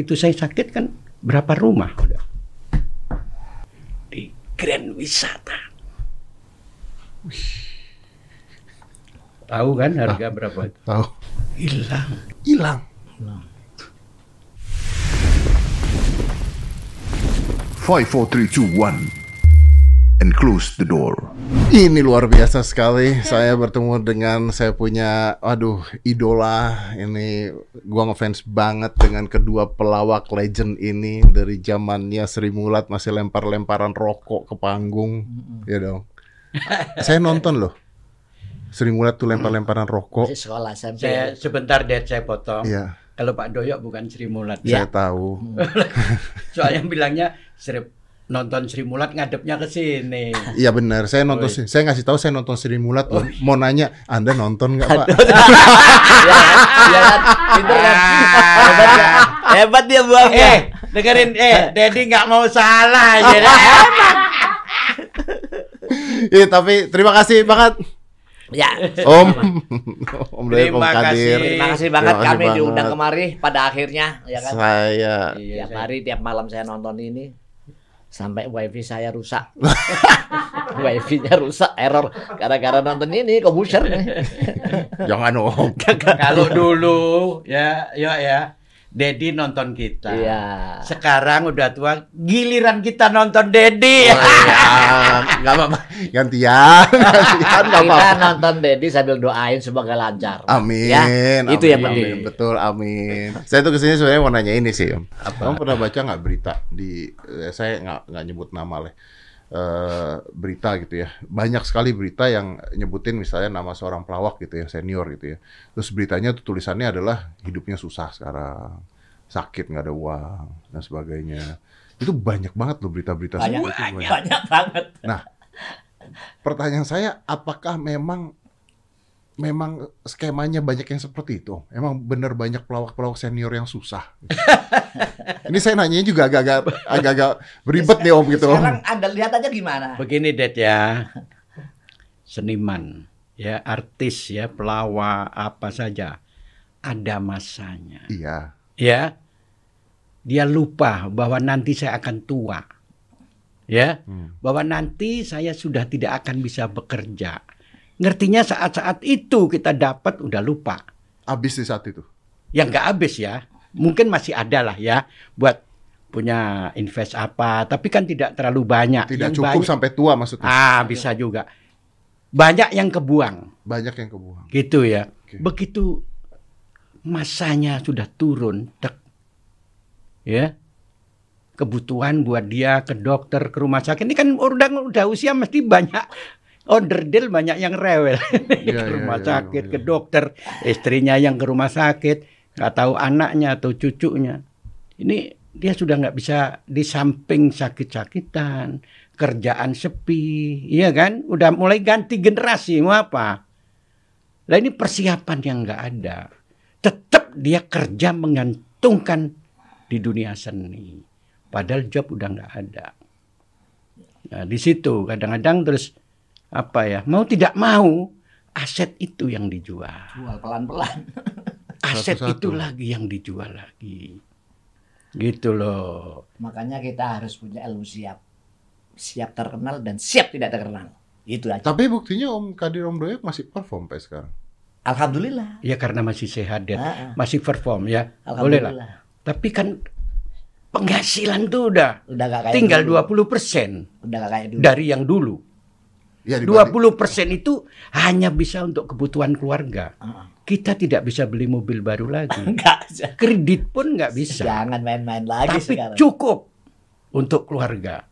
Begitu saya sakit kan berapa rumah udah di Grand Wisata. Tahu kan harga berapa itu? Tahu. Hilang. Hilang. Five, four, three, two, one, and close the door. Ini luar biasa sekali. Saya bertemu dengan saya punya, aduh, idola. Ini gua ngefans banget dengan kedua pelawak legend ini dari zamannya Sri Mulat masih lempar-lemparan rokok ke panggung, ya dong. saya nonton loh. Sri Mulat tuh lempar-lemparan rokok. Masih sekolah SMP. Saya sebentar deh saya potong. Iya, Kalau Pak Doyok bukan Sri Mulat. saya tahu. Soalnya bilangnya Sri, nonton Sri Mulat ngadepnya ke sini. Iya benar, saya nonton sih. Saya ngasih tahu saya nonton Sri Mulat loh. Mau nanya, Anda nonton nggak Pak? Iya kan? Iya kan? Pinter kan? Hebat ya? Hebat dia buangnya. eh, dengerin eh Dedi nggak mau salah ya. Iya, tapi terima kasih banget Ya. Om. Om Terima Kadir. kasih. Terima kasih banget Terima kasih kami diundang banget. kemari pada akhirnya ya kan. Saya Iya, Tiap hari tiap malam saya nonton ini sampai wifi saya rusak. Wifi-nya rusak, error gara-gara nonton ini komputer jangan Om. Kalau dulu ya, ya ya. Dedi nonton kita. Iya. Sekarang udah tua, giliran kita nonton Dedi. Oh, iya. Nggak apa-apa. Gantian. Gantian Kita apa-apa. nonton Dedi sambil doain semoga lancar. Amin. Ya, itu yang amin, penting. Betul, amin. Saya tuh ke sini sebenarnya mau nanya ini sih, Om. Om pernah baca nggak berita di? eh, Saya nggak nggak nyebut nama lah. Eh, berita gitu ya. Banyak sekali berita yang nyebutin misalnya nama seorang pelawak gitu ya, senior gitu ya. Terus beritanya tuh tulisannya adalah hidupnya susah sekarang, sakit nggak ada uang dan sebagainya. Itu banyak banget loh berita-berita Banyak, seperti itu. banyak, banyak banget. Nah, pertanyaan saya, apakah memang memang skemanya banyak yang seperti itu? Emang benar banyak pelawak-pelawak senior yang susah? Ini saya nanya juga agak-agak agak-agak beribet nih Om gitu. Om. Sekarang Anda lihat aja gimana. Begini Det ya. Seniman, ya artis ya, pelawak apa saja ada masanya. Iya. Ya. Dia lupa bahwa nanti saya akan tua. Ya, Hmm. bahwa nanti saya sudah tidak akan bisa bekerja. Ngertinya saat-saat itu kita dapat udah lupa. Habis di saat itu. yang nggak habis ya. Mungkin masih ada lah ya buat punya invest apa, tapi kan tidak terlalu banyak. Tidak Yang cukup banyak- sampai tua maksudnya. Ah, bisa juga. Banyak yang kebuang, Banyak yang kebuang. gitu ya. Oke. Begitu masanya sudah turun, tek, ya, kebutuhan buat dia ke dokter, ke rumah sakit. Ini kan udah udah usia mesti banyak onderdil banyak yang rewel Iya, ke iya, rumah iya, sakit, iya. ke dokter, istrinya yang ke rumah sakit, nggak tahu anaknya atau cucunya. Ini dia sudah nggak bisa di samping sakit-sakitan, kerjaan sepi, iya kan? Udah mulai ganti generasi, mau apa? Lah ini persiapan yang nggak ada. Tetap dia kerja mengantungkan di dunia seni. Padahal job udah nggak ada. Nah, di situ kadang-kadang terus apa ya mau tidak mau aset itu yang dijual Jual pelan-pelan. aset Satu-satu. itu lagi yang dijual lagi gitu loh Makanya kita harus punya ilmu siap. Siap terkenal dan siap tidak terkenal. Itu aja. Tapi buktinya Om Kadir Om Doyok masih perform sampai sekarang. Alhamdulillah. ya karena masih sehat dan Ah, ah. masih perform ya boleh lah Alhamdulillah. tapi kan penghasilan tuh udah Udah gak kayak tinggal dulu. 20 persen Udah gak kayak dulu. dari yang dulu Ya, dibanding- 20 persen itu hanya bisa untuk kebutuhan keluarga ah. kita tidak bisa beli mobil baru lagi Enggak. kredit pun nggak bisa Jangan main-main lagi tapi sekarang. cukup untuk keluarga.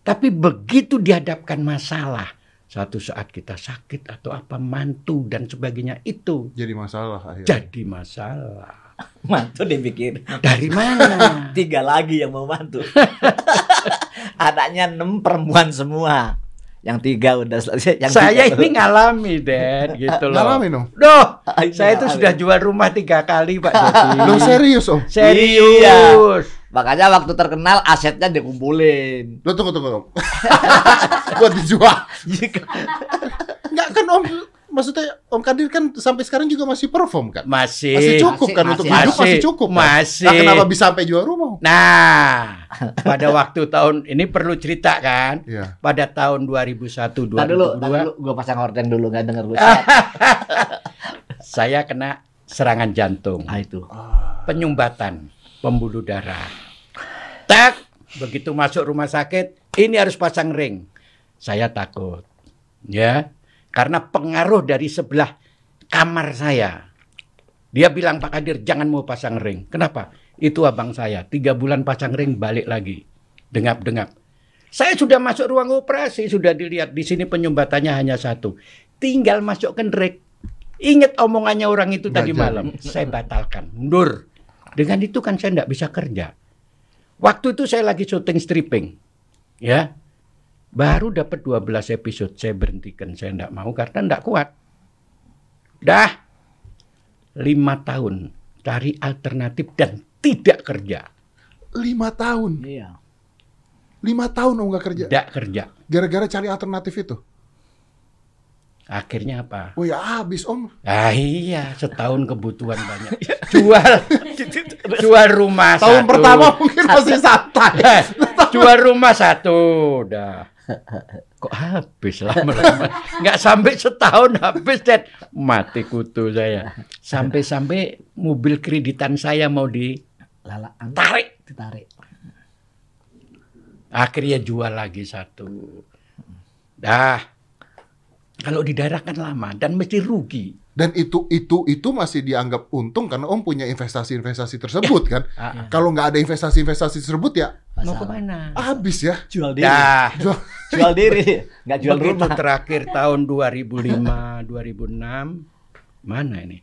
Tapi begitu dihadapkan masalah, suatu saat kita sakit atau apa mantu dan sebagainya itu jadi masalah akhirnya. jadi masalah. Mantu dipikir. Dari mana? Tiga lagi yang mau mantu. Anaknya enam perempuan semua. Yang tiga udah selesai. Yang saya tiga- ini ngalami, Den, gitu loh. Ngalamin Om. Doh, Ini saya itu sudah jual rumah tiga kali, Pak Jody. Lu serius Om? Serius. Makanya waktu terkenal asetnya dikumpulin. Lu tunggu tunggu Om. Buat dijual. Enggak kan Om maksudnya Om Kadir kan sampai sekarang juga masih perform kan? Masih. Masih cukup kan Masih, untuk masih. hidup masih cukup. kan? Masih. Nah, kenapa bisa sampai jual rumah? Nah, pada waktu tahun ini perlu cerita kan? Iya. Pada tahun 2001 Tar dulu, tar 2002 dulu, gue pasang horden dulu nggak denger gue. saya kena serangan jantung, ah itu. penyumbatan pembuluh darah. Tak, begitu masuk rumah sakit, ini harus pasang ring. Saya takut. Ya, karena pengaruh dari sebelah kamar saya. Dia bilang Pak Kadir jangan mau pasang ring. Kenapa? Itu abang saya. Tiga bulan pasang ring balik lagi. Dengap-dengap. Saya sudah masuk ruang operasi. Sudah dilihat di sini penyumbatannya hanya satu. Tinggal masukkan ring. Ingat omongannya orang itu Nggak tadi malam. Saya batalkan. Mundur. Dengan itu kan saya tidak bisa kerja. Waktu itu saya lagi syuting stripping. Ya. Baru dapat 12 episode. Saya berhentikan. Saya tidak mau karena tidak kuat. Dah lima tahun cari alternatif dan tidak kerja. Lima tahun. Iya. Lima tahun Om nggak kerja. Tidak kerja. Gara-gara cari alternatif itu. Akhirnya apa? Oh ya habis Om. Ah iya, setahun kebutuhan banyak. Jual jual rumah Tahun satu. pertama mungkin masih santai. Jual rumah satu udah. Kok habis lama-lama? Nggak sampai setahun habis dan mati kutu saya. Sampai-sampai mobil kreditan saya mau ditarik. Lalaan ditarik. Akhirnya jual lagi satu. Dah. Kalau di daerah kan lama dan mesti rugi. Dan itu itu itu masih dianggap untung karena Om punya investasi-investasi tersebut kan. Ah, Kalau nggak ada investasi-investasi tersebut ya Mau Masalah. ke mana? habis ya. Jual diri. Dah. Jual- Jual diri. Nggak jual Begitu rumah. terakhir tahun 2005, 2006, mana ini?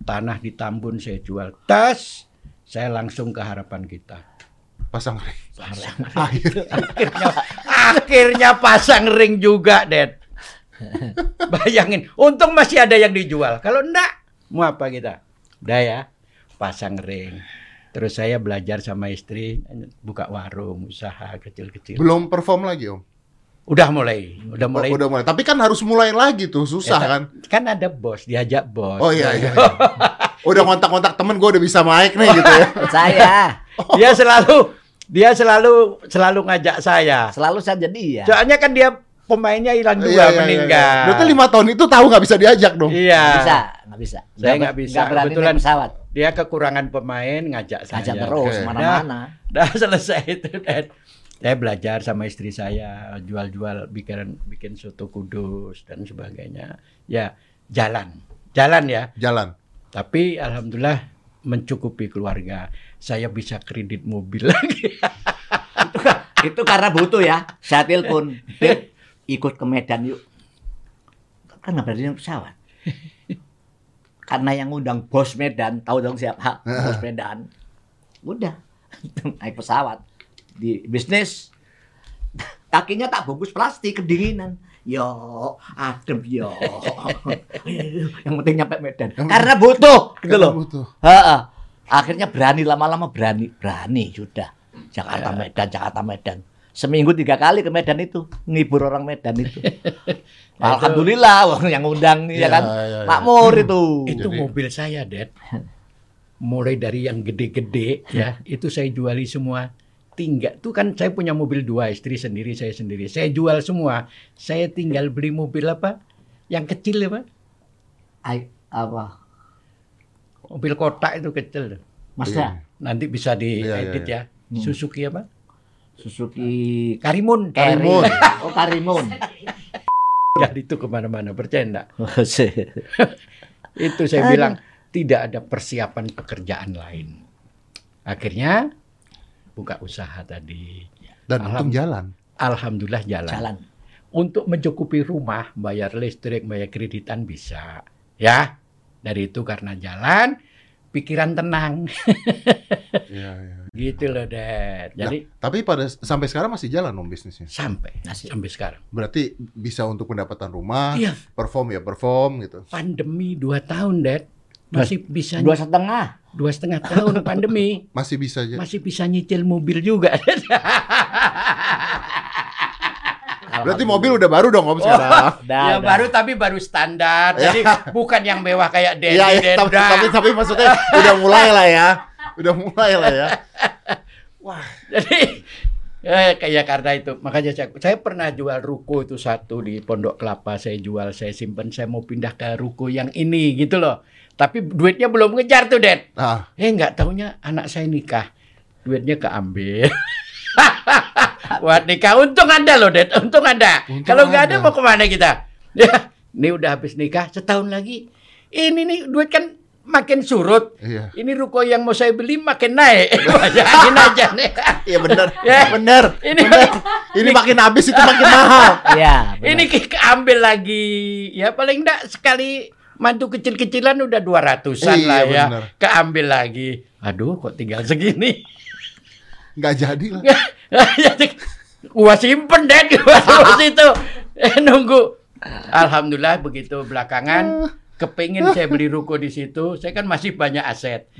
Tanah di Tambun saya jual. Tas, saya langsung ke harapan kita. Pasang ring. Akhir. Akhirnya, akhirnya pasang ring juga, Dad. Bayangin, untung masih ada yang dijual. Kalau enggak, mau apa kita? Udah ya, pasang ring. Terus saya belajar sama istri, buka warung, usaha kecil-kecil. Belum perform lagi Om. Udah mulai, udah mulai. Oh, udah mulai. Tapi kan harus mulai lagi tuh, susah Ya, kan. Kan ada bos, diajak bos. Oh iya iya. iya. Udah kontak-kontak temen gue udah bisa mic nih gitu ya. Saya Dia selalu dia selalu selalu ngajak saya. selalu saja dia. Soalnya kan dia pemainnya hilang Iya, dua iya, iya, meninggal. iya. Berarti lima tahun itu tahu nggak bisa diajak dong. Iya. Nggak bisa, nggak bisa. Saya nggak bisa. Nggak berani Kebetulan naik pesawat. Dia kekurangan pemain ngajak saya. Ngajak terus mana-mana. Dah selesai itu dan saya belajar sama istri saya jual-jual bikin bikin soto kudus dan sebagainya. Ya jalan, jalan ya. Jalan. Tapi alhamdulillah mencukupi keluarga. Saya bisa kredit mobil lagi. Itu karena butuh ya. Saya telepon, ikut ke Medan yuk. Kan nggak berani naik pesawat. Karena yang ngundang bos Medan, tahu dong siapa? Bos Medan. Udah, naik pesawat. Di bisnis, kakinya tak bungkus plastik, kedinginan. Yo, adem yo. yang penting nyampe Medan. Karena butuh, gitu loh. butuh. Heeh. Akhirnya berani lama-lama berani, berani sudah. Jakarta Medan, Jakarta Medan. Seminggu tiga kali ke Medan itu, ngibur orang Medan itu. Alhamdulillah, wong yang undang ya Ya, kan, ya, ya. makmur itu. Itu Jadi- mobil saya, Dad. Mulai dari yang gede-gede ya, itu saya juali semua. Tinggal tuh kan saya punya mobil dua, istri sendiri, saya sendiri. Saya jual semua. Saya tinggal beli mobil apa? Yang kecil ya, Pak. Ai, apa? Mobil kotak itu kecil. Masnya Nanti bisa diedit Iya, ya. Suzuki apa? Suzuki Karimun. Karimun. Oh, Karimun. Ya itu ke mana-mana, percaya enggak? Itu saya bilang tidak ada persiapan pekerjaan lain. Akhirnya buka usaha tadi. Dan untung jalan. Alhamdulillah jalan. Jalan. Untuk mencukupi rumah, bayar listrik, bayar kreditan bisa. Ya, dari itu karena jalan, pikiran tenang. Iya, iya. Gitu loh, Dad. Jadi Tapi pada sampai sekarang masih jalan om bisnisnya. sampai Masih. sampai sekarang. Berarti bisa untuk pendapatan rumah, Iya, perform ya perform gitu. pandemi dua tahun, Dad. Masih bisa Dua setengah. dua setengah tahun pandemi. Masih bisa aja. Masih bisa nyicil mobil juga. Berarti mobil udah baru dong om sekarang. Udah, ya udah. baru tapi baru standar. Jadi bukan yang mewah kayak Dedi Iya, iya, tapi, tapi tapi maksudnya udah mulai lah ya. Udah mulai lah ya. Jadi eh, kayak karena itu makanya saya, saya pernah jual ruko itu satu di Pondok Kelapa saya jual saya simpen saya mau pindah ke ruko yang ini gitu loh. Tapi duitnya belum ngejar tuh, Dad. Ah, Eh nggak taunya anak saya nikah. Duitnya keambil. Buat nikah untung ada loh, Dad. Untung ada. Untung Kalau nggak ada ada. mau ke mana kita? Ya, ini udah habis nikah setahun lagi. Ini nih duit kan makin surut. iya. Ini ruko yang mau saya beli makin naik. Bayarin aja nih. Iya benar. Ya. Benar. Ini benar. Ini makin habis itu makin mahal. Iya. ini ke- keambil lagi. Ya paling enggak sekali mantu kecil-kecilan udah 200-an Iya, lah ya. benar. Keambil lagi. Aduh kok tinggal segini. Nggak jadi lah. gua simpen deh gua terus itu eh, nunggu alhamdulillah begitu belakangan kepingin saya beli ruko di situ saya kan masih banyak aset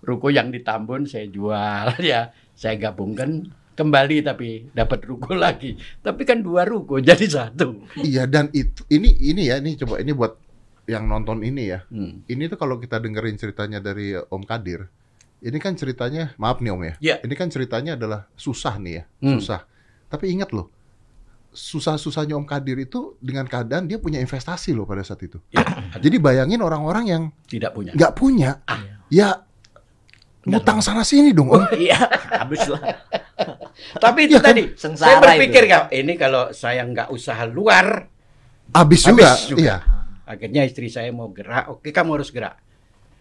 ruko yang di Tambun saya jual ya saya gabungkan kembali tapi dapat ruko lagi tapi kan dua ruko jadi satu Iya dan itu ini ini ya ini coba ini buat yang nonton ini ya. Hmm. Ini tuh kalau kita dengerin ceritanya dari Om Kadir, ini kan ceritanya maaf nih Om ya. Iya. Ini kan ceritanya adalah susah nih ya, Hmm. susah. Tapi ingat loh, susah-susahnya Om Kadir itu dengan keadaan dia punya investasi loh pada saat itu. Ya, Jadi bayangin orang-orang yang tidak punya nggak punya, Ah. ya ngutang sana sini dong Om. Iya, habis lah. tapi itu Iya kan? tadi Sengsara saya berpikir itu. kalau ini kalau saya nggak usaha luar Habis juga. juga. Iya. Akhirnya istri saya mau gerak, oke kamu harus gerak.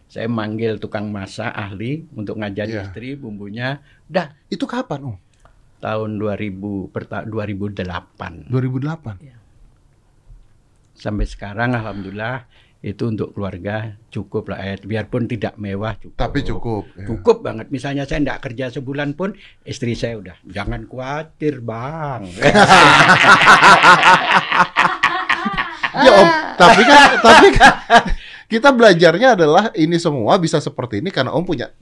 Saya manggil tukang masak ahli untuk ngajari Iya. istri bumbunya. Udah Itu kapan Om? Tahun 2000 perta- 2008 2008. sampai sekarang alhamdulillah itu untuk keluarga cukup lah. Eh, biarpun tidak mewah cukup. Tapi cukup. ya. Cukup banget. Misalnya saya tidak kerja sebulan pun istri saya udah jangan khawatir bang. Ya Om, tapi kan tapi kan kita belajarnya adalah ini semua bisa seperti ini karena Om punya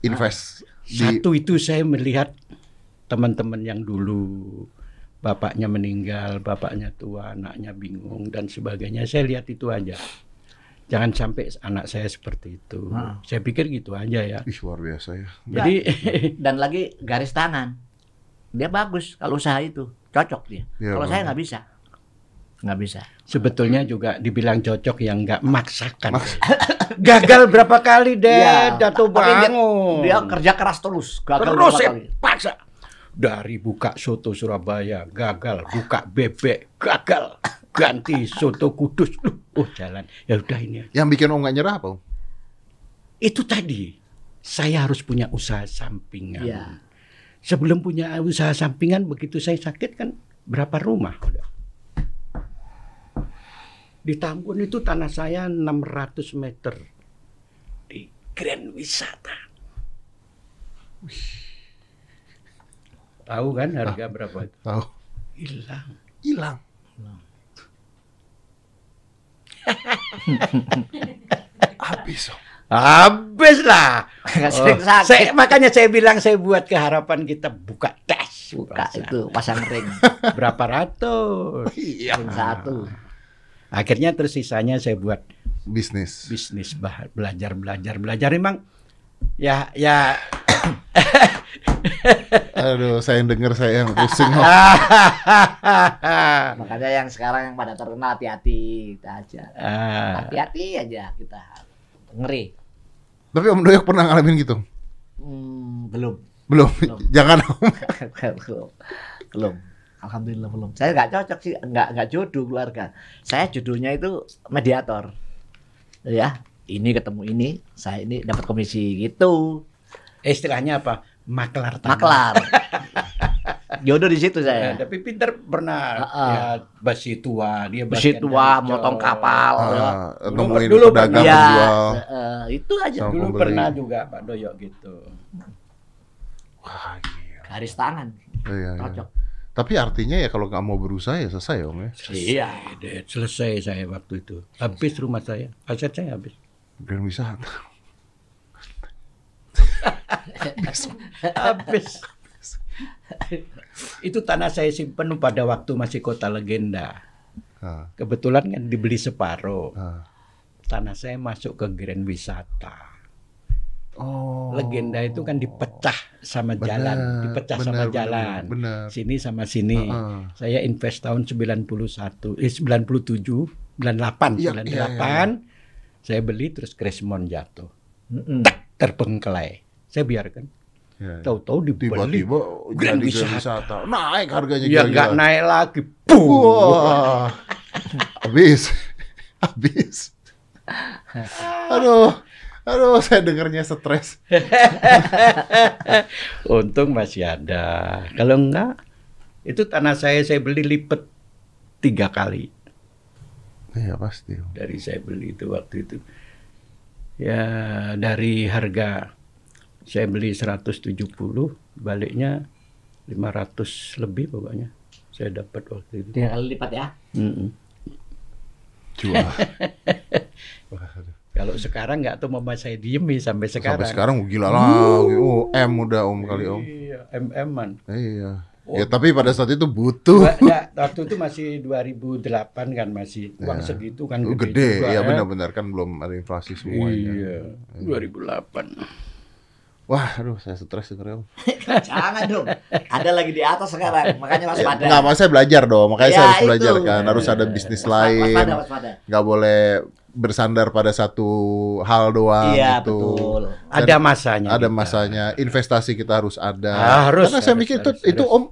invest di Satu itu saya melihat teman-teman yang dulu bapaknya meninggal, bapaknya tua, anaknya bingung dan sebagainya. Saya lihat itu aja. Jangan sampai anak saya seperti itu. Ah. Saya pikir gitu aja ya. Ih, luar biasa ya. Jadi Dan lagi garis tangan. Dia bagus kalau usaha itu. Cocok dia. Iya, kalau Bang. saya nggak bisa. Nggak bisa. sebetulnya juga dibilang cocok yang nggak memaksakan. Gagal berapa kali deh, Iya, jatuh tapi dia- bangun. Dia kerja keras terus. Gagal Terus berapa saya kali. paksa. Dari buka soto Surabaya, gagal. Buka bebek, gagal. Ganti soto kudus. Loh, Oh jalan. Ya udah ini. aja. Yang bikin Om nggak nyerah apa Om? Itu tadi. Saya harus punya usaha sampingan. Iya. Sebelum punya usaha sampingan, begitu saya sakit kan berapa rumah udah. Di Tambun itu tanah saya 600 meter. Di Grand Wisata. Tahu kan harga berapa itu? Tahu. Hilang. Hilang. Habis. Habis lah. Oh, sakit. saya, makanya saya bilang saya buat keharapan kita buka tes. Buka itu pasang ring. Berapa ratus. Iya. Satu. Akhirnya terus sisanya saya buat Bisnis. bisnis belajar belajar belajar memang ya ya Aduh, saya yang denger saya yang pusing Om. Makanya yang sekarang yang pada terkenal hati-hati kita aja. Ah, Hati-hati aja kita. Ngeri. Tapi Om Doyok pernah ngalamin gitu? Hmm, belum. Belum. Belum. Jangan Om. belum. Belum. Alhamdulillah belum. Saya nggak cocok sih, nggak nggak jodoh keluarga. Saya jodohnya itu mediator. Ya, ini ketemu ini, saya ini dapat komisi gitu. istilahnya apa maklar tanah. Maklar. Jodoh di situ Ya, saya. tapi pinter pernah Ah, ya basi tua dia Besi tua, motong kapal. Ah, Dulu- nemuin dulu pedagang pernah. Penjual. eh, itu aja. Sama dulu pembeli. pernah juga Pak Doyok gitu Wah. Garis tangan. Iya, iya. Cocok. Tapi artinya ya kalau nggak mau berusaha ya selesai Om ya. Iya. Deh, selesai saya waktu itu habis rumah saya aset saya habis Grand wisata. habis Itu tanah saya simpen pada waktu masih kota legenda. Ah, Kebetulan kan dibeli separuh. ah. Tanah saya masuk ke Grand Wisata. Oh. Legenda itu kan dipecah sama Benar, jalan, dipecah sama benar, jalan. Benar. Sini sama sini. Heeh. Saya invest tahun 91, eh 97, 98, Iya, 98. iya, iya. Saya beli terus Cresmon jatuh. Mm-mm. Terbengkelai. Saya biarkan. Ya, ya. Tahu-tahu dibeli. Tiba-tiba Grand jadi Wisata. Naik harganya Ya nggak naik lagi. Puh. Wah. Habis. Habis. Aduh. Aduh, saya dengarnya stres. Untung masih ada. Kalau enggak, itu tanah saya saya beli lipat tiga kali Iya, pasti. dari saya beli itu waktu itu. Ya dari harga saya beli 170, baliknya 500 lebih pokoknya. Saya dapat waktu itu. Tiga kali lipat ya. Mm-mm. Jual. Kalau sekarang nggak tahu mama saya diemi sampai sekarang. Sampai sekarang gila lagi. Oh, M udah Om kali Om. Iya, MM-an. Iya. Ya tapi pada saat itu butuh. Ya, waktu itu masih 2008 kan masih uang Ya. segitu kan Oh, gede, gede, juga, ya benar-benar kan belum ada inflasi semuanya. Iya, 2008. Wah, aduh saya stres dengernya. Om. Jangan dong. Ada lagi di atas sekarang. Makanya waspada. Enggak, makanya saya belajar dong. Makanya Ya, saya harus itu. belajar kan. Harus ada bisnis Waspada, lain. Waspada, waspada. Nggak boleh bersandar pada satu hal doang Iya, gitu. betul. Ada masanya. Ada kita. masanya. Investasi kita harus ada. Ah, harus, Karena saya harus, mikir itu harus, itu harus. Om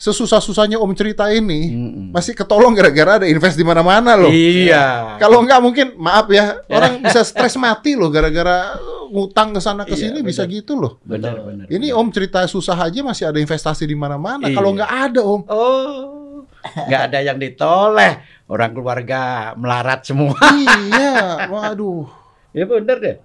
sesusah-susahnya Om cerita ini Mm-mm. masih ketolong gara-gara ada invest di mana-mana loh. Iya. Kalau enggak mungkin maaf ya, orang bisa stres mati loh gara-gara ngutang ke sana ke Iya, sini bisa benar. gitu loh. benar benar. Ini Om cerita susah aja masih ada investasi di mana-mana. Iya. Kalau nggak ada Om, Oh, nggak ada yang ditoleh. Orang keluarga melarat semua. iya, waduh. ya bener deh.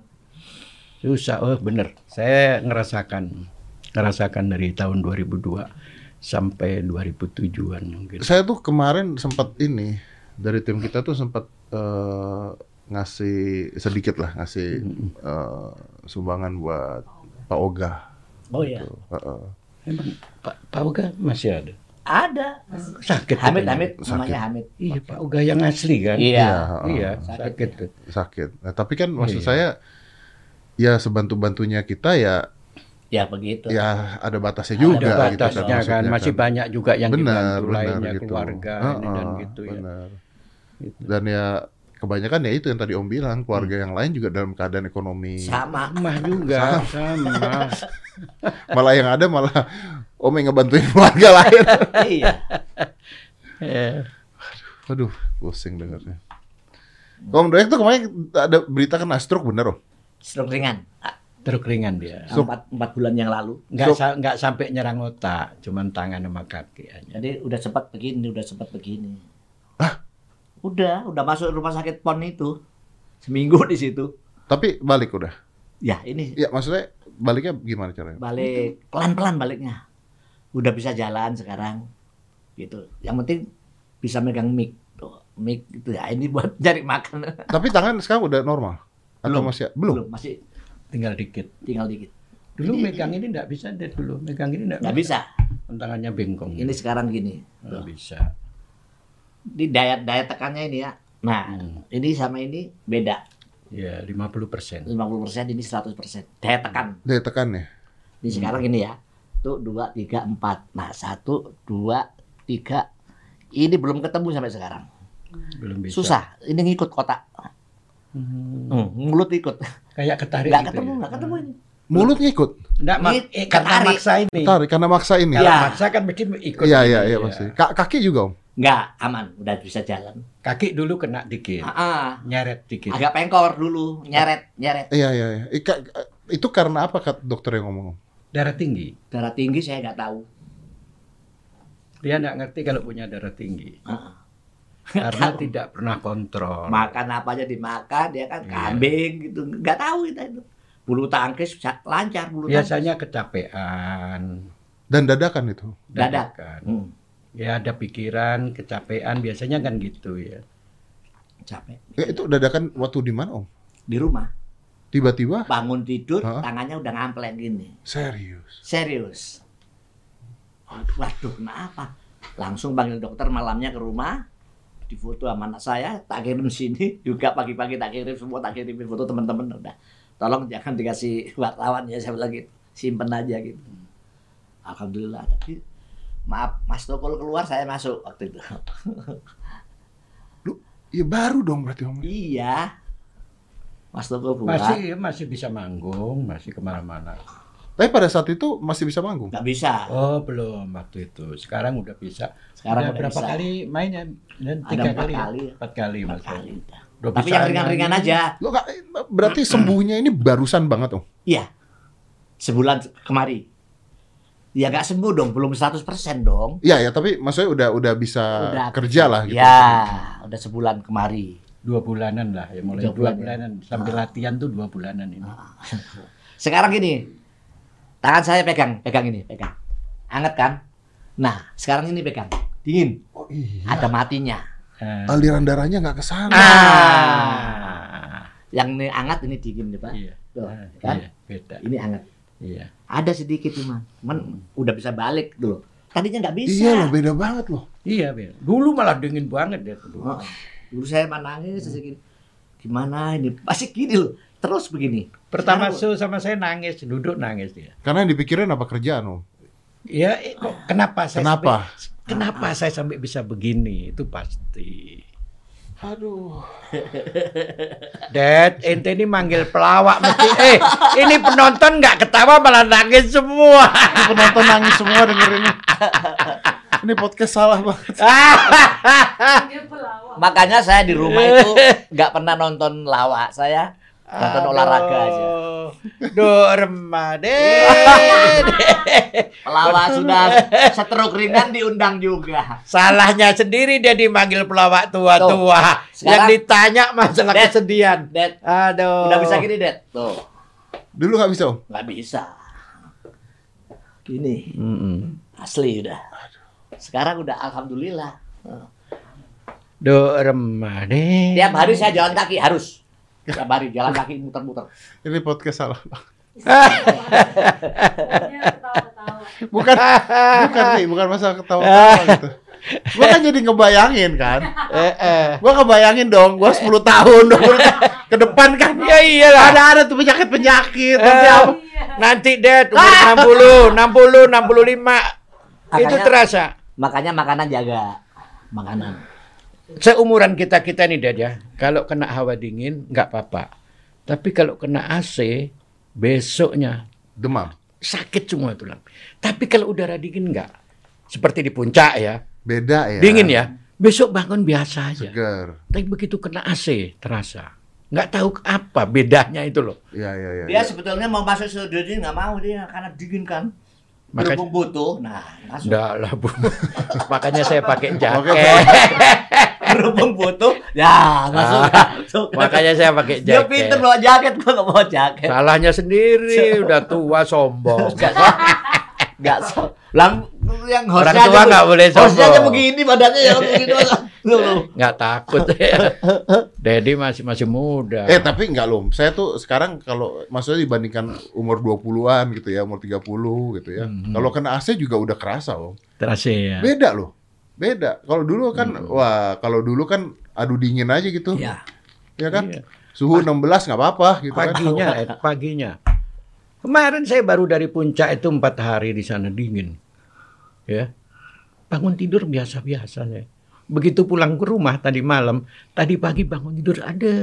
Susah, oh bener. Saya ngerasakan, ngerasakan dari tahun 2002 sampai 2007-an mungkin. Saya tuh kemarin sempat ini dari tim kita tuh sempat eh, ngasih sedikit lah ngasih eh, sumbangan buat Pak Oga. Oh iya. Tuh, heeh. Emang Pak Pak Oga masih ada? Ada. Sakit. Hamid. Hamid, Sakit. namanya Hamid. Iya, Pak Oga yang asli kan? Iya. Iya, Sakit. sakit sakit. Nah, tapi kan maksud Iya. saya ya sebantu-bantunya kita ya Ya begitu. ya ada batasnya Ada juga gitu batasnya kan, maksudnya masih banyak juga yang benar, dibantu benar lainnya gitu. keluarga ini Heeh, dan gitu ya. benar. Gitu. Dan ya kebanyakan ya itu yang tadi Om bilang, Hmm. keluarga yang lain juga dalam keadaan ekonomi. Sama. Mah juga sama. Malah yang ada malah Om yang ngebantuin keluarga lain. iya. Eh, Waduh, pusing dengarnya. Om Doyek tuh kemarin ada berita kena stroke bener Om? Stroke ringan. Truk ringan dia. Stroke. Empat, empat bulan yang lalu. Nggak, Stroke. sa- nggak sampai nyerang otak, cuman tangan sama kaki hanya. Jadi udah sempat begini, udah sempat begini. Udah, udah masuk rumah sakit PON itu. Seminggu di situ. Tapi balik udah. Ya, ini Ya maksudnya baliknya gimana caranya? balik pelan-pelan baliknya. Udah bisa jalan sekarang. Gitu. Yang penting bisa megang mic. Tuh, mic itu ya ini buat cari makan. Tapi tangan sekarang udah normal? Atau Belum. masih belum? masih Tinggal dikit. tinggal dikit. Dulu megang ini nggak bisa deh dulu. Megang ini nggak Nggak bisa. Tangannya bengkong. Ini sekarang gini. nggak bisa. Di daya daya tekannya ini ya. Nah, Hmm. ini sama ini beda. Ya 50 persen. 50% ini 100%. Daya tekan. Daya tekan ya? Ini sekarang ini ya. Tuh dua, tiga, empat. Nah satu, dua, tiga. Ini belum ketemu sampai sekarang. Belum bisa. Susah. Ini ngikut kotak. Hmm. Hmm, mulut ikut. Kayak ketarik Nggak gitu ketemu, ya. nggak ketemu ini. Mulut ngikut? Nggak, mak- Ini eh, karena ketarik. maksa ini. Tarik karena maksa ini? Ya. maksa kan mesti ikut. Iya, ini, iya, iya ya. Kaki juga Om? Nggak, aman. Udah bisa jalan. Kaki dulu kena dikit. Ah, ah. Nyeret dikit. agak pengkor dulu. Nyeret, nyeret. Iya, iya, iya. Ika- Itu karena apa kata dokter yang ngomong? Om? Darah tinggi. Darah tinggi saya nggak tahu. Dia nggak ngerti kalau punya darah tinggi. Ah, ah. Karena tidak pernah kontrol. Makan apa aja dimakan, dia kan Iya. kambing gitu. Nggak tahu kita itu. Bulu tangkis bisa lancar bulu Biasanya kecapean. Dan dadakan itu? Dadak. dadakan. tangkis. Hmm, Ya ada pikiran, kecapean. Biasanya kan gitu ya. capek. Ya, itu dadakan waktu di mana Om? Di rumah. Tiba-tiba? bangun tidur Hah? tangannya udah ngampleng gini Serius? serius Waduh, kenapa? Langsung panggil dokter malamnya ke rumah, difoto sama anak saya, tak kirim sini, juga pagi-pagi tak kirim semua, tak kirimin foto teman-teman. Udah, tolong jangan dikasih wartawan ya, saya bilang gitu. Simpen aja gitu. Alhamdulillah. Tapi maaf, Mas Tokol keluar, saya masuk waktu itu. Ya baru dong berarti Om. iya. Mas Toko buat. Masih masih bisa manggung, masih ke mana-mana. Tapi pada saat itu masih bisa manggung. Nggak bisa. Oh belum waktu itu. Sekarang udah bisa. Sekarang udah udah berapa bisa. kali mainnya? Dan Ada tiga empat kali. ya? kali. Empat kali Empat mas. kali udah. Tapi yang ringan-ringan aja. Lo berarti sembuhnya ini barusan banget Om. Iya. Sebulan kemari. Ya nggak sembuh dong, belum 100% dong. Iya ya, tapi maksudnya udah udah bisa Udah kerja lah gitu. Ya, udah sebulan kemari. Dua bulanan lah ya mulai Dua dua, bulan, ya. bulanan sampai latihan tuh dua bulanan ini. Sekarang gini, tangan saya pegang, pegang ini, pegang. Anget kan? Nah, sekarang ini pegang, dingin. Oh iya. Ada matinya. Eh, Aliran darahnya nggak ke sana. ah. Yang ini anget, ini dingin nih Pak. Iya. Tuh, Ah, kan? Iya, beda. Ini anget. Iya. Ada sedikit cuman, cuman udah bisa balik dulu. Tadinya nggak bisa. Iya loh, beda banget loh. Iya, beda. Dulu malah dingin banget dia tuh. Oh, dulu saya mah nangis terus gini. Gimana ini? Masih gini loh. Terus begini. Pertama Sekarang- so sama saya nangis, duduk nangis dia. Karena yang dipikirin apa kerjaan Om? Ya, eh, kok kenapa saya Kenapa? sampai, kenapa saya sampai bisa begini? Itu pasti. Aduh. Dad, ente ini manggil pelawak mesti. Eh, ini penonton nggak ketawa malah nangis semua. Ini penonton nangis semua dengerin ini. Ini podcast salah banget. Makanya saya di rumah itu nggak pernah nonton lawak. Saya nonton olahraga aja. Duh, remah Pelawak sudah stroke ringan diundang juga. Salahnya sendiri dia dimanggil pelawak tua-tua. Yang ditanya masalah Dad. kesedihan. Dad, Aduh. udah bisa gini, Dad. Tuh, Dulu nggak bisa Om. nggak bisa. Gini, Mm-mm. asli udah. Sekarang udah alhamdulillah. Duh, remah deh. Tiap hari saya jalan kaki harus. Tiap hari jalan kaki muter-muter. Ini podcast salah. banget. ketawa-ketawa. Bukan, bukan nih, bukan masalah ketawa-tawa gitu. Gua kan jadi ngebayangin kan. Eh, eh. Gua kebayangin dong, gua 10 tahun, 20 tahun ke depan kan. Ya iyalah. Ada ada tuh penyakit-penyakit. Nanti Eh. apa? Nanti deh umur 60, 60, 65. Itu Makanya- terasa. Makanya makanan jaga. Makanan. Seumuran kita-kita nih Dad ya. Kalau kena hawa dingin nggak apa-apa. Tapi kalau kena AC besoknya Demam. sakit semua tulang. Tapi kalau udara dingin nggak. Seperti di puncak ya. Beda ya. Dingin ya. Besok bangun biasa aja. Seger. Tapi begitu kena AC terasa. Nggak tahu apa bedanya itu loh. Iya, iya, iya. Dia sebetulnya mau masuk studio ini nggak mau dia karena dingin kan. Makanya- Berhubung butuh, nah masuk. Enggak lah bu. Makanya saya pakai jaket. Berhubung butuh, ya masuk. masuk. Makanya saya pakai dia jaket. pinter bawa jaket, gua nggak bawa jaket. Salahnya sendiri, udah tua sombong. Nggak so, nggak. Lang, yang Orang hostnya tua aja- nggak boleh Hostnya aja sombong. begini badannya ya begini. Loh, loh. Nggak takut. Dedi masih masih muda. Eh tapi enggak loh. Saya tuh sekarang kalau maksudnya dibandingkan umur 20-an gitu ya, umur 30 gitu ya. Mhm. Kalau kena AC juga udah kerasa, Om. Terasa ya. Beda loh. Beda. Kalau dulu kan wah, kalau dulu kan adu dingin aja gitu. Ya. Ya kan? Iya. Suhu 16 nggak apa-apa gitu Paginya, kan. eh, paginya. Kemarin saya baru dari puncak itu empat hari di sana dingin. Ya. Bangun tidur biasa-biasa saya. Begitu pulang ke rumah tadi malam, tadi pagi bangun tidur ada,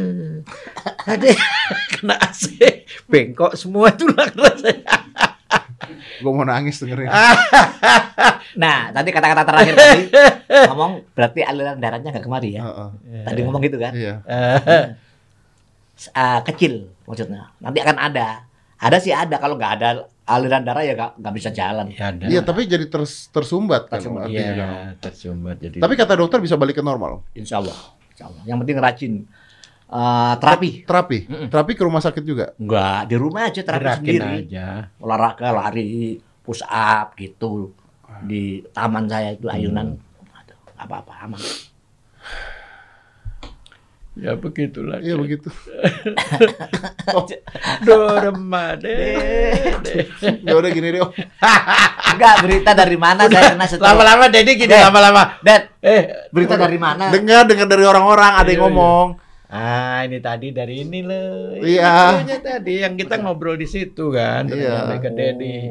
ada kena AC, bengkok semua tulang rasanya. Gue mau nangis dengerin. Nah, tadi kata-kata terakhir tadi ngomong berarti aliran darahnya nggak kemari ya. Heeh. Tadi ngomong gitu kan. Iya. Ah, kecil maksudnya. Nanti akan ada. Ada sih ada. Kalau nggak ada aliran darah ya nggak bisa jalan. Ya. Iya, tapi jadi ters- tersumbat kan Tersumbat, artinya Iya, kan. tersumbat jadi. Tapi kata dokter bisa balik ke normal. Insya Allah. Insya Allah. Yang penting rajin. Eh, terapi. Terapi. Mm-mm. Terapi ke rumah sakit juga. Enggak, di rumah aja terapi gerakin sendiri. aja. Olahraga, lari, push up gitu. Di taman saya itu ayunan. Aduh, nggak apa-apa aman. Ya begitulah. Iya begitu. Dorema deh. Ya udah gini deh. Enggak, berita dari mana saya kena setelah. Lama-lama Dedi gini lama-lama. Dad, Eh, berita dari mana? Dengar dengar dari orang-orang ada yang Iya, iya. ngomong. Ah, ini tadi dari ini loh. Iya. Tadi yang kita ngobrol di situ kan. Iya. nyampe ke Dedi.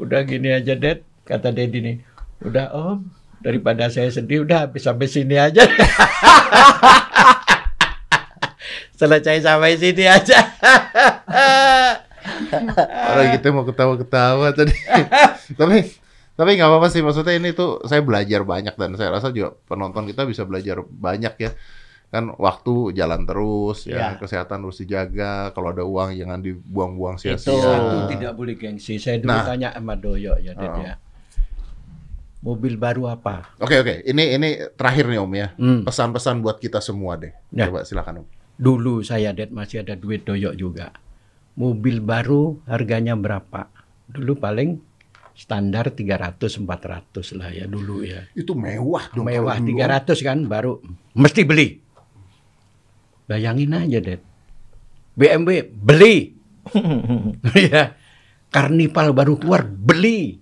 Udah gini aja, Ded. Kata Dedi nih. Udah, Om. Daripada saya sedih, udah habis sampai sini aja. Selesai sampai sini aja. Orang kita mau ketawa-ketawa tadi. tapi tapi nggak apa-apa sih maksudnya ini tuh saya belajar banyak dan saya rasa juga penonton kita bisa belajar banyak ya. Kan waktu jalan terus ya, Ya. kesehatan harus dijaga. Kalau ada uang jangan dibuang-buang Itu. sia-sia. Satu tidak boleh gengsi. Saya dulu Nah. tanya sama Doyo ya, Ded Oh. ya. Mobil baru apa? Oke oke, ini ini terakhir nih Om ya. Hmm. Pesan-pesan buat kita semua deh. Ya. Coba silakan Om. Dulu saya Ded masih ada duit Doyo juga. Mobil baru harganya berapa? Dulu paling standar 300 400 lah ya dulu ya. Itu mewah dong. Mewah kalau dulu. 300 kan baru mesti beli. Bayangin aja, Ded. BMW beli. ya. Carnival baru keluar beli.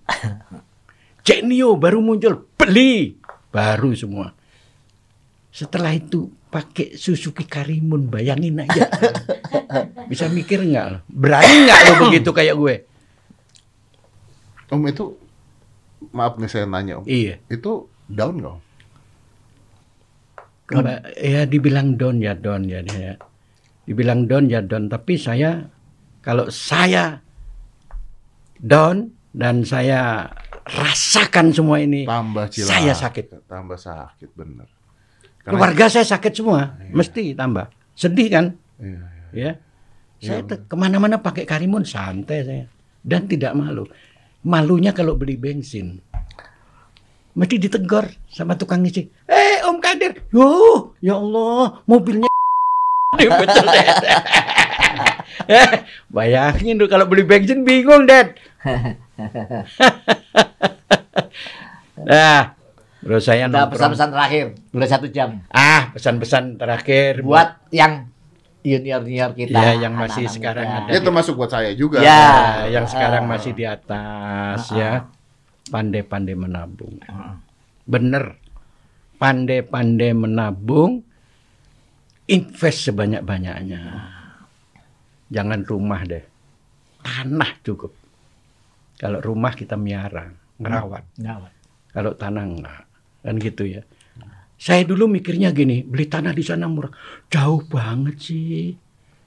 Genio baru muncul beli. Baru semua. Setelah itu pakai Suzuki Karimun, bayangin aja. Bisa mikir nggak? Berani nggak lo begitu kayak gue? Om itu maaf nih saya nanya Om. Iya. Itu down nggak Om? Kemba- ya dibilang don ya don ya dia. Dibilang don ya don, tapi saya kalau saya down dan saya rasakan semua ini, Tambah cilaka. Saya sakit. Tambah sakit bener. Karena- keluarga saya sakit semua, mesti tambah. Sedih kan? Iya, iya. Ya. Saya te- ke mana-mana pakai karimun santai saya dan tidak malu. Malunya kalau beli bensin. Mesti ditegur sama tukang ngisi. Eh Om Kadir, yo ya Allah mobilnya betul Dad. Eh, Bayangin tuh kalau beli bensin bingung Dad. nah, terus saya nongkrong. pesan-pesan terakhir, udah satu jam. Ah, pesan-pesan terakhir Buat yang junior-junior kita. Ya, yang masih anak-anak sekarang muda. ada. Ya termasuk buat saya juga. Ya. Ya, yang sekarang Ah. masih di atas Ah, ya. Pandai-pandai menabung. Ah. Bener. Pandai-pandai menabung. Invest sebanyak-banyaknya. Jangan rumah deh. Tanah cukup. Kalau rumah kita miara, ngerawat. Nggak, Kalau tanah enggak. Kan gitu ya. Saya dulu mikirnya gini, beli tanah di sana murah. Jauh banget sih.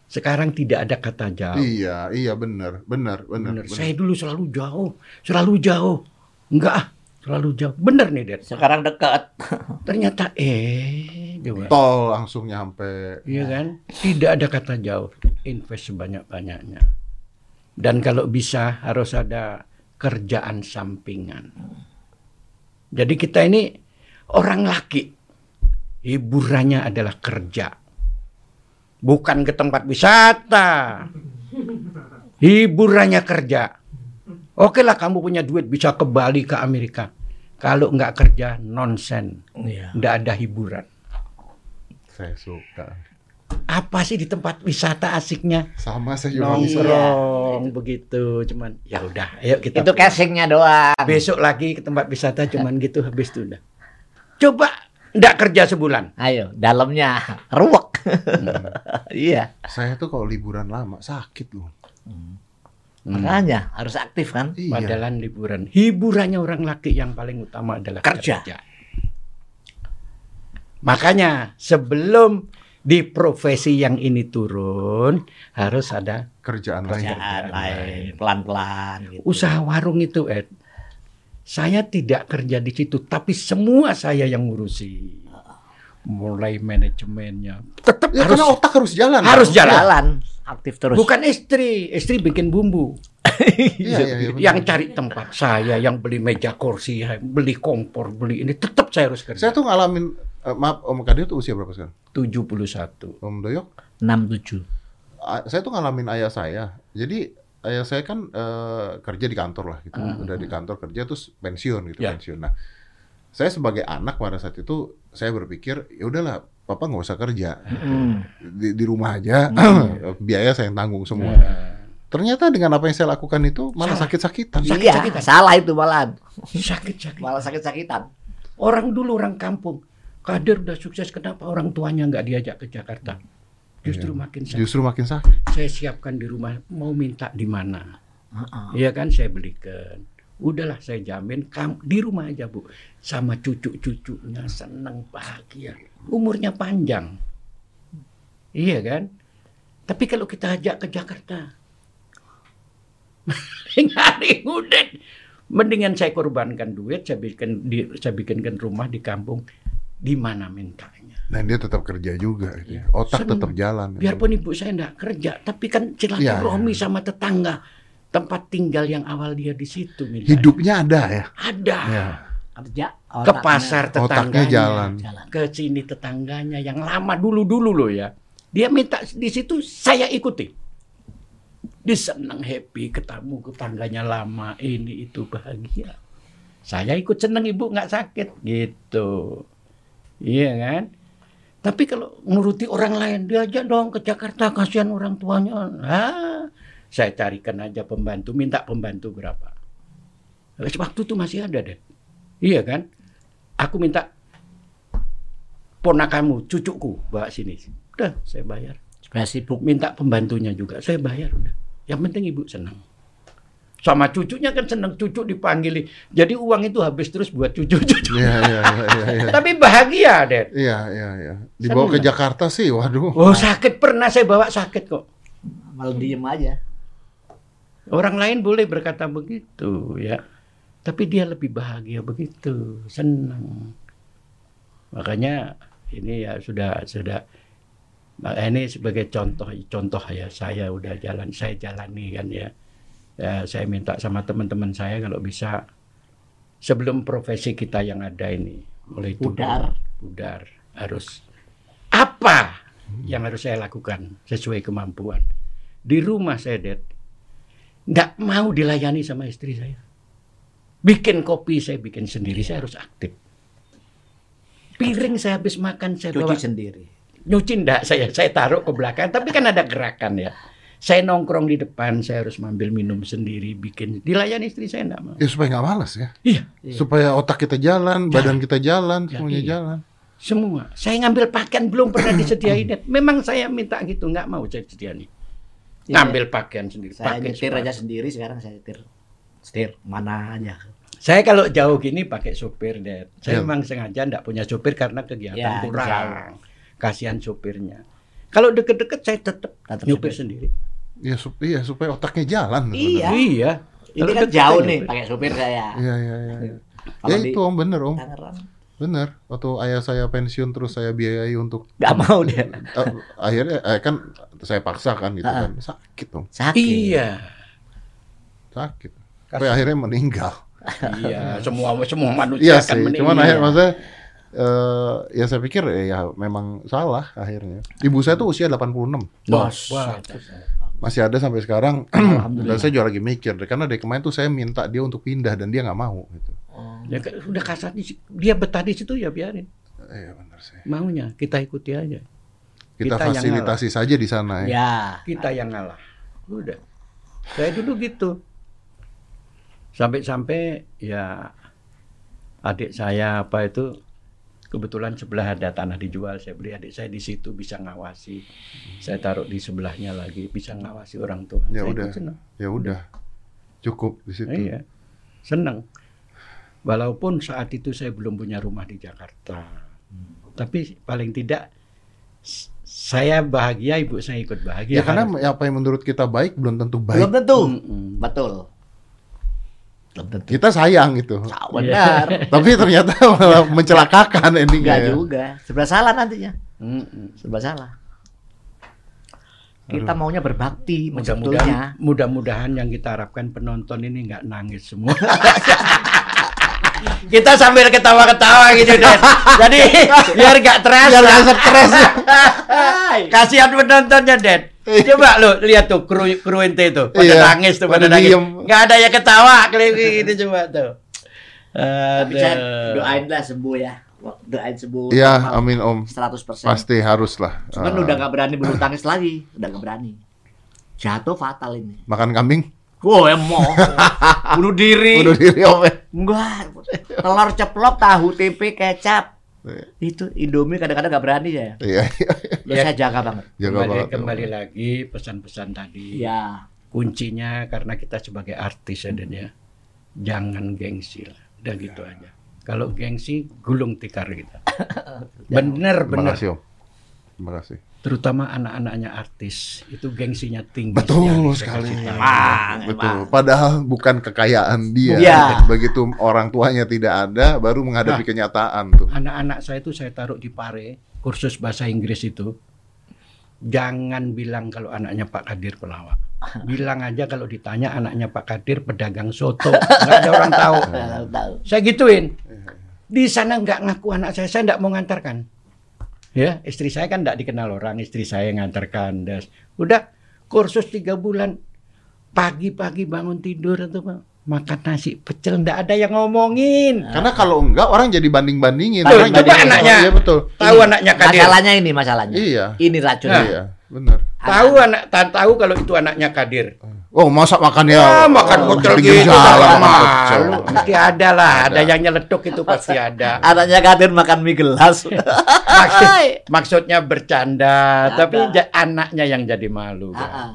Sekarang tidak ada kata jauh. Iya, iya benar, benar, benar. Saya dulu selalu jauh, selalu jauh. Enggak selalu jauh. Bener nih, Dad. Sekarang dekat. Ternyata eh coba. Tol langsung nyampe. Iya kan? Tidak ada kata jauh. Invest sebanyak-banyaknya. Dan kalau bisa harus ada kerjaan sampingan. Jadi kita ini orang laki. Hiburannya adalah kerja. Bukan ke tempat wisata. Hiburannya kerja. Oke lah kamu punya duit bisa ke Bali, ke Amerika. Kalau nggak kerja, nonsen. Nggak ada hiburan. Saya suka. Apa sih di tempat wisata asiknya? Sama saya juga. Nongkrong begitu. Cuman ya udah, ayo kita Itu casingnya doang. besok lagi ke tempat wisata cuman gitu habis itu udah. Coba nggak kerja sebulan. Ayo, dalamnya ruwek. iya. Saya tuh kalau liburan lama sakit loh. Makanya harus aktif kan? Iya. Padahal liburan. Hiburannya orang laki yang paling utama adalah Kerja. kerja. Makanya sebelum di profesi yang ini turun harus ada Kerjaan lain. Kerjaan lain, pelan-pelan gitu. usaha warung itu Ed. Saya tidak kerja di situ, tapi semua saya yang ngurusi. Mulai manajemennya. Tetap Ya harus karena otak harus jalan. harus Kan? jalan. aktif terus. Bukan istri, istri bikin bumbu. Iya, iya, iya, benar. yang cari tempat saya, yang beli meja kursi, beli kompor, beli ini tetap saya harus kerja. Saya tuh ngalamin eh, maaf Om Kadir tuh usia berapa sekarang? 71. Om Doyok? 67. A- saya tuh ngalamin ayah saya. Jadi ayah saya kan eh, kerja di kantor lah gitu. Udah di kantor kerja terus pensiun gitu, Ya. pensiun. Nah, saya sebagai anak pada saat itu saya berpikir ya udahlah papa nggak usah kerja Hmm. di, di rumah aja biaya saya yang tanggung semua Nah, ternyata dengan apa yang saya lakukan itu malah sakit-sakitan Iya, salah itu malah. sakit-sakit. Malah sakit-sakitan. Orang dulu orang kampung, kader udah sukses, kenapa orang tuanya nggak diajak ke Jakarta? Justru makin sakit. justru makin sakit Saya siapkan di rumah, mau minta di mana? Heeh. Iya kan saya belikan. Udahlah saya jamin kamu di rumah aja bu, sama cucu-cucunya senang bahagia, umurnya panjang. Iya kan? Tapi kalau kita ajak ke Jakarta, hari udah. Mendingan saya korbankan duit, saya bikin di, saya bikinkan rumah di kampung, di mana mintanya. dan dia tetap kerja juga gitu. Iya. otak Seneng. tetap jalan Biarpun ibu saya enggak kerja, tapi kan silaturahmi Iya. sama tetangga, tempat tinggal yang awal dia di situ. mintanya. hidupnya ada ya ada. ya Kerja. Ke pasar tetangganya, jalan Jalan. ke sini tetangganya yang lama dulu-dulu loh ya. Dia minta di situ saya ikuti. Dia senang happy ketemu tetangganya lama ini itu bahagia. Saya ikut senang ibu nggak sakit gitu. Iya kan? Tapi kalau nuruti orang lain diajak dong ke Jakarta kasihan orang tuanya. Ah, saya carikan aja pembantu, minta pembantu berapa. Waktu itu masih ada deh. Iya kan? Aku minta ponakanmu, cucuku bawa sini. Udah, saya bayar. Supaya sibuk. Minta pembantunya juga, saya bayar udah. Yang penting ibu senang. Sama cucunya kan senang cucu dipanggil. Jadi uang itu habis terus buat cucu-cucu. Iya, iya, iya, iya, iya. Tapi bahagia, Dad. Iya, iya, iya. Dibawa ke Seneng. Jakarta sih, waduh. Oh, sakit pernah saya bawa sakit kok. Malah diem aja. Orang lain boleh berkata begitu, ya. Tapi dia lebih bahagia begitu, senang. Makanya ini ya sudah sudah Nah, ini sebagai contoh contoh ya saya udah jalan saya jalani kan ya. Ya saya minta sama teman-teman saya kalau bisa sebelum profesi kita yang ada ini mulai Pudar. pudar harus apa yang harus saya lakukan sesuai kemampuan di rumah saya Dad nggak mau dilayani sama istri saya. Bikin kopi saya bikin sendiri. Saya harus aktif. Piring saya habis makan saya bawa Cuci sendiri. nyuci enggak saya saya taruh ke belakang. Tapi kan ada gerakan ya. Saya nongkrong di depan saya harus ambil minum sendiri bikin. Dilayani istri saya enggak mau. Ya supaya nggak malas ya. iya. Supaya otak kita jalan, badan kita jalan, Jadi. semuanya jalan. semua. Saya ngambil pakaian belum pernah disediain. Memang saya minta gitu nggak mau saya sediain Iya. ngambil pakaian sendiri Saya pakai nyetir sepatu. aja sendiri sekarang saya nyetir. Setir mana aja. saya kalau jauh gini pakai supir Dad. saya Iya. memang sengaja enggak punya supir karena kegiatan Ya, kurang kasihan supirnya kalau deket-deket saya tetap Tetap nyupir supir. sendiri Ya, sup- iya supaya otaknya jalan. Iya. iya Ini Kalau kan jauh nih pakai supir saya. Iya, iya, iya. iya. Ya itu om bener om, Tangerang bener. Waktu ayah saya pensiun terus saya biayai untuk nggak mau dia. Eh, akhirnya eh, kan saya paksakan gitu Ah. kan sakit om Sakit. iya sakit sampai akhirnya meninggal iya semua semua manusia iya akan sih meninggal. cuman akhirnya maksudnya eh, ya saya pikir eh, ya memang salah akhirnya ibu saya tuh usia 86 Bos. Wah. masih ada sampai sekarang Alhamdulillah. dan saya juga lagi mikir karena dari kemarin tuh saya minta dia untuk pindah dan dia nggak mau gitu. Ya, kan, udah kasar di dia betah di situ ya biarin. Iya benar sih. Maunya kita ikuti aja. Kita, Kita fasilitasi saja di sana ya, Ya. kita yang ngalah. Udah. Saya dulu gitu. Sampai-sampai ya adik saya apa itu kebetulan sebelah ada tanah dijual. Saya beli adik saya di situ bisa ngawasi. Saya taruh di sebelahnya lagi bisa ngawasi orang tua. Ya Saya udah. senang. ya udah. Cukup di situ. Iya, senang. Walaupun saat itu saya belum punya rumah di Jakarta, tapi paling tidak saya bahagia, ibu saya ikut bahagia. ya karena Harus- apa yang menurut kita baik belum tentu Belum baik tentu. Mm-mm. Betul. Belum tentu. kita sayang gitu Ah, Benar. tapi ternyata malah mencelakakan endingnya Enggak ya. juga. Serba salah nantinya. Mm-mm. Serba salah. Kita maunya berbakti, Mudah-mudahan, mudah-mudahan yang kita harapkan penonton ini nggak nangis semua. kita sambil ketawa-ketawa gitu deh. Jadi biar nggak terasa. Biar nggak stres. Kasihan penontonnya, Ded. Coba lu lihat tuh kru kru ente itu pada Iya, nangis tuh pada, pada nangis. diem. Nggak ada yang ketawa kayak gitu coba tuh. Tapi saya Aduh. doain lah sembuh ya. Doain sembuh. Iya, amin Om. 100%. Pasti harus lah. Cuman Eh, udah nggak berani bulu tangkis lagi, udah nggak berani. Jatuh fatal ini. makan kambing. Wow, emoh. Bunuh diri. Bunuh diri Om. ya. Enggak. Telur ceplok, tahu, tempe, kecap. Iya. Itu Indomie kadang-kadang nggak berani ya. Iya, iya. Lo Ya. saya jaga banget. Jaga kembali, banget. Kembali lagi pesan-pesan tadi. Ya. Kuncinya karena kita sebagai artis ya Den ya. Jangan gengsi lah. Udah gitu aja. Kalau gengsi gulung tikar kita. Bener Terima bener. kasih Om. Terima kasih. Terutama anak-anaknya artis itu gengsinya tinggi. Betul sekali. Emang, Betul. Padahal bukan kekayaan dia. Iya. Begitu orang tuanya tidak ada, baru menghadapi Nah. kenyataan tuh. Anak-anak saya itu saya taruh di Pare kursus bahasa Inggris itu. Jangan bilang kalau anaknya Pak Kadir pelawak. Bilang aja kalau ditanya anaknya Pak Kadir pedagang soto. Nggak ada orang tahu. Tahu, tahu. Saya gituin. Di sana nggak ngaku anak saya, saya nggak mau ngantarkan. Ya, istri saya kan nggak dikenal orang, istri saya yang ngantarkan. Das. Udah kursus tiga bulan, pagi-pagi bangun tidur itu Pak, makan nasi pecel, nggak ada yang ngomongin. Karena kalau enggak orang jadi banding-bandingin. Coba jadi- anaknya. Iya betul. Tahu anaknya Kadir. Masalahnya ini masalahnya. Iya. Ini racun. Iya, benar. Tahu anak, ta- tahu kalau itu anaknya Kadir. Oh, masa makannya Ah, makan oh, pinggir gitu, malu. Mesti ada lah, ada, Ada. yang nyeletuk itu pasti ada. Anaknya Kadir makan mie gelas. Maksud, maksudnya bercanda, Ada. tapi anaknya yang jadi malu. Ah, kan. ah.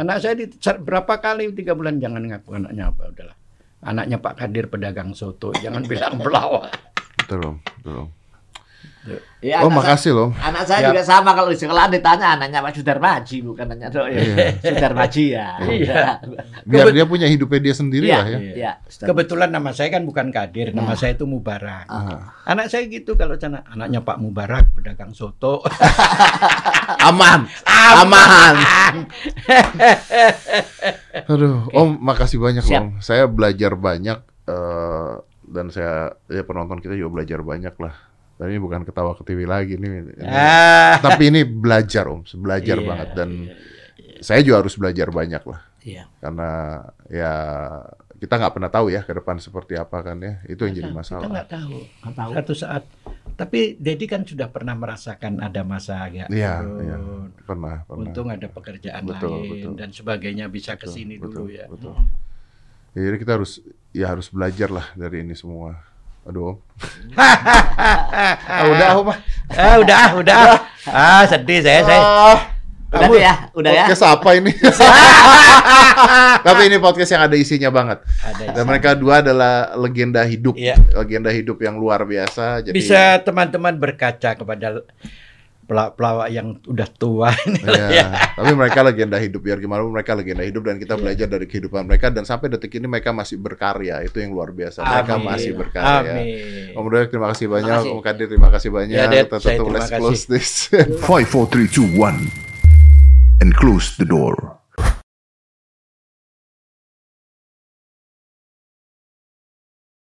Anak saya di, berapa kali tiga bulan jangan ngaku anaknya apa udahlah. Anaknya Pak Kadir pedagang soto, jangan bilang pelawak. Betul. Betul. Ya, Oh, anak saya- makasih loh. Anak saya Ya. juga sama kalau di sekolah ditanya anaknya Pak Sudarmaji bukan anaknya Dok ya. Iya. Sudarmaji ya. Iya. Biar Kebet- dia punya hidupnya dia sendiri Iya, lah ya. iya. Kebetulan nama saya kan bukan Kadir, nama Nah. saya itu Mubarak. Ah. Anak saya gitu kalau sana anaknya Pak Mubarak pedagang soto. Aman. Aman. Aduh, Om makasih banyak Siap. Om. Saya belajar banyak eh, dan saya ya penonton kita juga belajar banyak lah. Dan ini bukan ketawa ke TV lagi nih. Ini- ah. Tapi ini belajar Om, belajar Iya, banget dan saya juga harus belajar banyak lah. Iya. Karena ya kita nggak pernah tahu ya ke depan seperti apa kan ya. Itu yang jadi Kita masalah. nggak tahu. Nggak tahu. Satu saat. Tapi Dedi kan sudah pernah merasakan ada masa agak Iya, iya. Pernah, pernah. Untung ada pekerjaan Betul, lain betul. dan sebagainya bisa Betul, ke sini betul, dulu ya. Betul. Ya, jadi kita harus ya harus belajar lah dari ini semua. Aduh, ah, udah, Om. ah. Ah, udah, udah. Ah, sedih saya, saya. Ah, Udah tuh ya, udah ya. podcast apa ini? Tapi ini podcast yang ada isinya banget. Ada Dan mereka dua adalah legenda hidup, Iya. legenda hidup yang luar biasa. Jadi Bisa teman-teman berkaca kepada pela- pelawak yang udah tua ini. Iya, tapi mereka legenda hidup biar gimana pun mereka legenda hidup dan kita Iya. belajar dari kehidupan mereka dan sampai detik ini mereka masih berkarya itu yang luar biasa mereka Amin. masih berkarya. Amin. Om Roy, terima kasih banyak, kasih. Om Kadir terima kasih banyak. Ya, Dad, terima let's kasih. close this. 5, 4, 3, 2, 1. And close the door.